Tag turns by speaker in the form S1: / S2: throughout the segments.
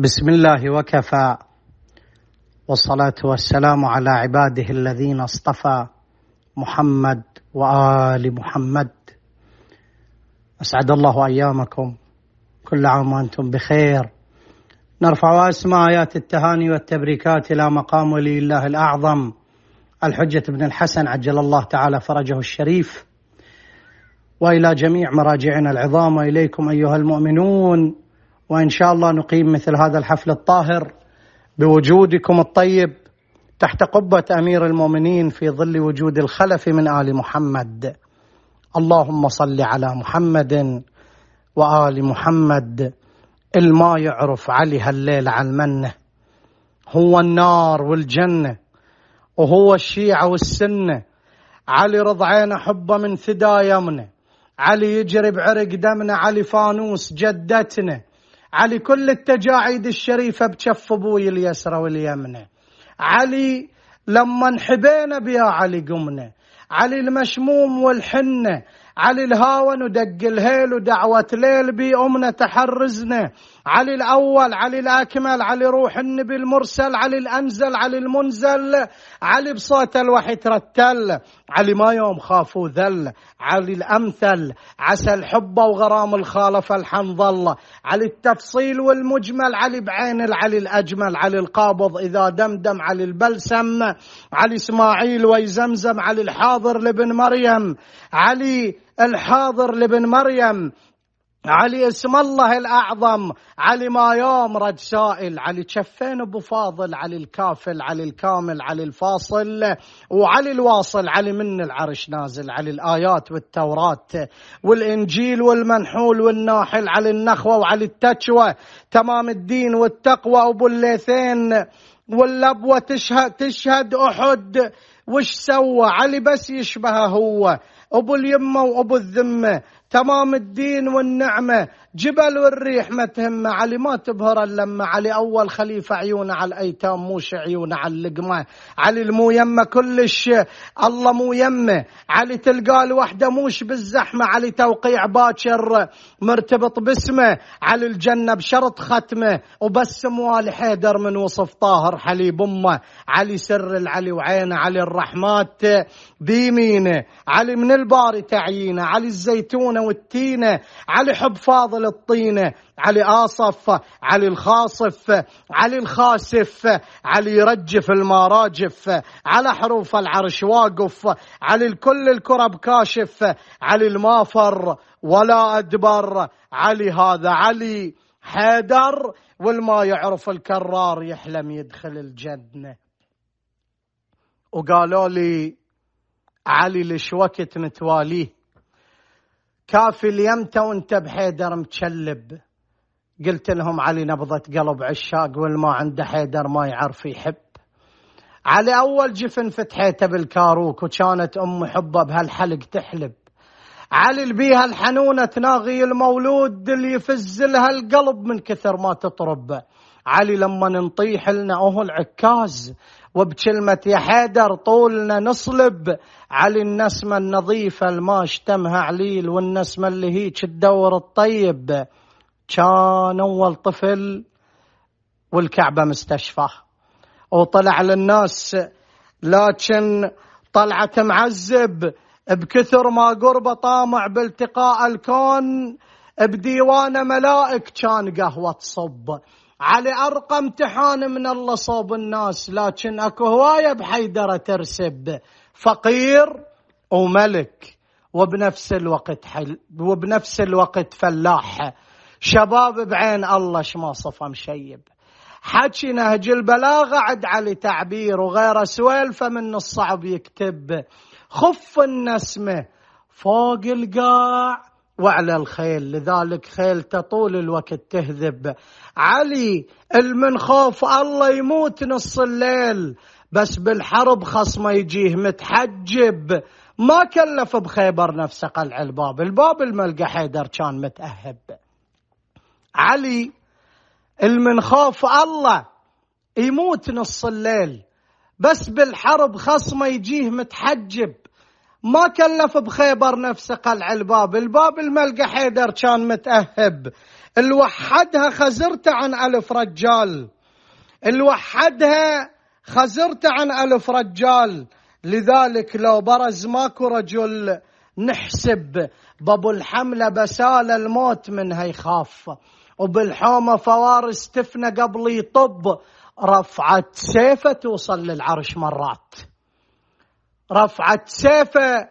S1: بسم الله وكفى. والصلاة والسلام على عباده الذين اصطفى محمد وآل محمد. أسعد الله أيامكم. كل عام وأنتم بخير. نرفع أسماء آيات التهاني والتبريكات إلى مقام ولي الله الأعظم. الحجة بن الحسن عجل الله تعالى فرجه الشريف. وإلى جميع مراجعنا العظام. وإليكم أيها المؤمنون. وإن شاء الله نقيم مثل هذا الحفل الطاهر بوجودكم الطيب تحت قبة أمير المؤمنين في ظل وجود الخلف من آل محمد. اللهم صل على محمد وآل محمد. الما يعرف علي هالليل على المنه. هو النار والجنة وهو الشيعة والسنة. علي رضعين حبه من ثدا يمنه علي يجري بعرق دمنا علي فانوس جدتنا علي كل التجاعيد الشريفة بكف أبوي اليسرى واليمنى علي لما انحبينا بيا علي قمنا. علي المشموم والحنة. علي الهاون ودق الهيل ودعوة ليل بي أمنا تحرزنا. علي الأول علي الأكمل علي روح النبي المرسل علي الأنزل علي المنزل علي بصوت الوحي ترتل علي ما يوم خافوا ذل علي الأمثل عسى الحب وغرام الخالف الحنظل. علي التفصيل والمجمل علي بعين العلي الأجمل علي القابض إذا دمدم علي البلسم علي إسماعيل ويزمزم علي الحاضر لابن مريم علي الحاضر لابن مريم. علي اسم الله الأعظم. علي ما يوم رد سائل. علي شفين أبو فاضل. علي الكافل. علي الكامل. علي الفاصل. وعلي الواصل. علي من العرش نازل. علي الآيات والتوراة والإنجيل والمنحول والناحل. علي النخوة وعلي التشوى تمام الدين والتقوى. أبو الليثين واللبوة تشهد, تشهد أحد. وش سوى؟ علي بس يشبهه. هو أبو اليمة وأبو الذمة تمام الدين والنعمة. جبل والريح ما تهمه علي ما تبهر لما علي. أول خليفة عيونه على الأيتام موش عيونه على اللقمة. علي المو يمه كلش. الله مو يمه علي تلقى الوحدة موش بالزحمة. علي توقيع باكر. مرتبط باسمه. علي الجنة بشرط ختمه. وبس موالي حيدر من وصف طاهر حليب أمه. علي سر العلي وعينه. علي الرحمات بيمينه علي من الباري تعيينه. علي الزيتونة والتينة. علي حب فاضل فاضل الطينة علي آصف علي الخاصف علي الخاسف علي يرجف المراجف على حروف العرش واقف علي الكل الكرب كاشف علي المافر ولا أدبر علي هذا علي حيدر والما يعرف الكرار يحلم يدخل الجنة. وقالوا لي علي لش وقت نتواليه؟ كافي اليمتى وانت بحيدر متشلب. قلت لهم علي نبضة قلب عشاق والما عنده حيدر ما يعرف يحب. علي أول جفن فتحيته بالكاروك وكانت أم حبة بهالحلق تحلب. علي البيها الحنونة تناغي المولود اللي يفز لها القلب من كثر ما تطرب علي لما نطيح لنا أهو العكاز وبكلمة يا حيدر طولنا نصلب. علي النسمة النظيفة الما اشتمها عليل والنسمة اللي هيك تدور الطيب. كان أول طفل والكعبة مستشفى. وطلع للناس لكن طلعت معذب. بكثر ما قربه طامع بالتقاء الكون بديوان ملائك كان قهوة تصب. على أرقى امتحان من الله صوب الناس لكن أكو هواية بحيدرة ترسب. فقير وملك وبنفس الوقت حل وبنفس الوقت فلاح. شباب بعين الله شما صفى مشيب. حكي نهج البلاغة عد علي تعبير وغير سويلفة من الصعب يكتب. خف النسمة فوق القاع وعلى الخيل لذلك خيل طول الوقت تهذب. علي المنخوف الله يموت نص الليل. بس بالحرب خصمه يجيه متحجب. ما كلف بخيبر نفسه قلع الباب. الباب الملقى حيدر كان متأهب. علي المنخوف الله يموت نص الليل. بس بالحرب خصمه يجيه متحجب. ما كلف بخيبر نفسه قلع الباب. الباب الملقى حيدر كان متأهب. الوحدها خزرته عن ألف رجال. الوحدها خزرته عن ألف رجال. لذلك لو برز ماكو رجل نحسب بابو الحملة بسال الموت منها يخاف وبالحومة فوارس تفنى قبل يطب. رفعت سيفة توصل للعرش مرات. رفعت سيفه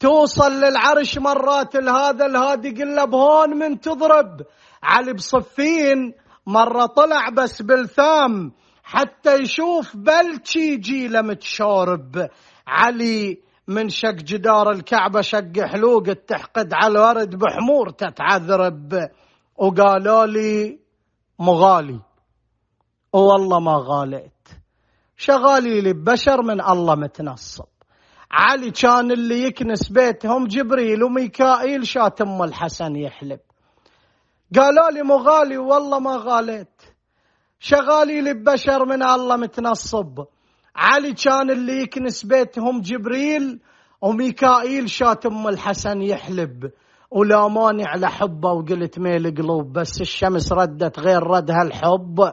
S1: توصل للعرش مرات الهذا الهادي يقول له بهون من تضرب. علي بصفين مرة طلع بس بالثام حتى يشوف بلشي جيله متشورب. علي من شق جدار الكعبة شق حلوق تحقد على الورد بحمور تتعذرب. وقالوا لي مغالي والله ما غاليت. شغالي لي بشر من الله متنصب. علي كان اللي يكنس بيتهم جبريل وميكائيل شاتم الحسن يحلب. قالوا لي مغالي والله ما غاليت. شغالي لي بشر من الله متنصب. علي كان اللي يكنس بيتهم جبريل وميكائيل شاتم الحسن يحلب. ولا مانع لحبه وقلت ميل قلوب بس الشمس ردت غير ردها الحب.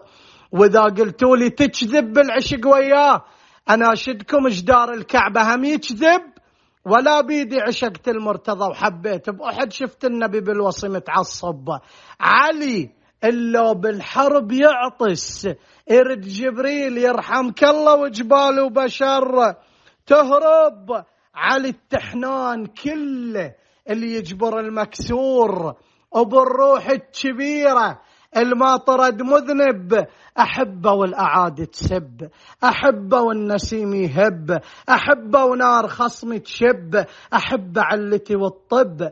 S1: وإذا قلتوا لي تكذب بالعشق وياه اناشدكم جدار الكعبة هم يكذب؟ ولا بيدي عشقت المرتضى وحبيت. بأحد شفت النبي بالوصي متعصب. علي إلا بالحرب يعطس. يرد جبريل يرحمك الله وجبال وبشر. تهرب. علي التحنان كله اللي يجبر المكسور. وبالروح الكبيرة. الما طرد مذنب. أحبه والأعادي تسب. أحبه والنسيم يهب. أحبه ونار خصمي تشب. أحبه علتي والطب.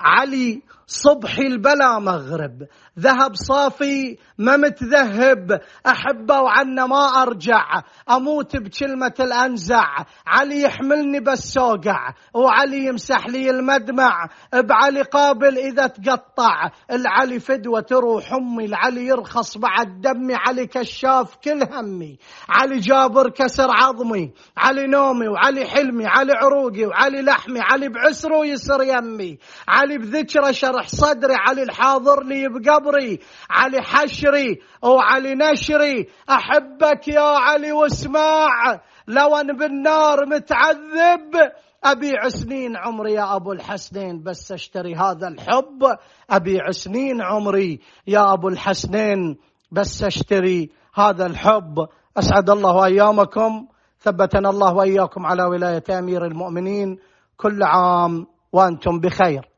S1: علي صبحي البلا مغرب ذهب صافي ما متذهب أحبه وعنا ما أرجع أموت بكلمة الأنزع علي يحملني بس اوقع وعلي يمسح لي المدمع بعلي قابل إذا تقطع العلي فدوة تروح أمي العلي يرخص بعد دمي علي كشاف كل همي علي جابر كسر عظمي علي نومي وعلي حلمي علي عروقي وعلي لحمي علي بعسر ويسر يمي علي بذكره شرح صدري علي الحاضر لي بقبري علي حشري وعلي نشري. أحبك يا علي واسمع لو أن بالنار متعذب أبيع سنين عمري يا أبو الحسنين بس أشتري هذا الحب أبيع سنين عمري يا أبو الحسنين بس أشتري هذا الحب. أسعد الله أيامكم ثبتنا الله وإياكم على ولاية أمير المؤمنين. كل عام وأنتم بخير.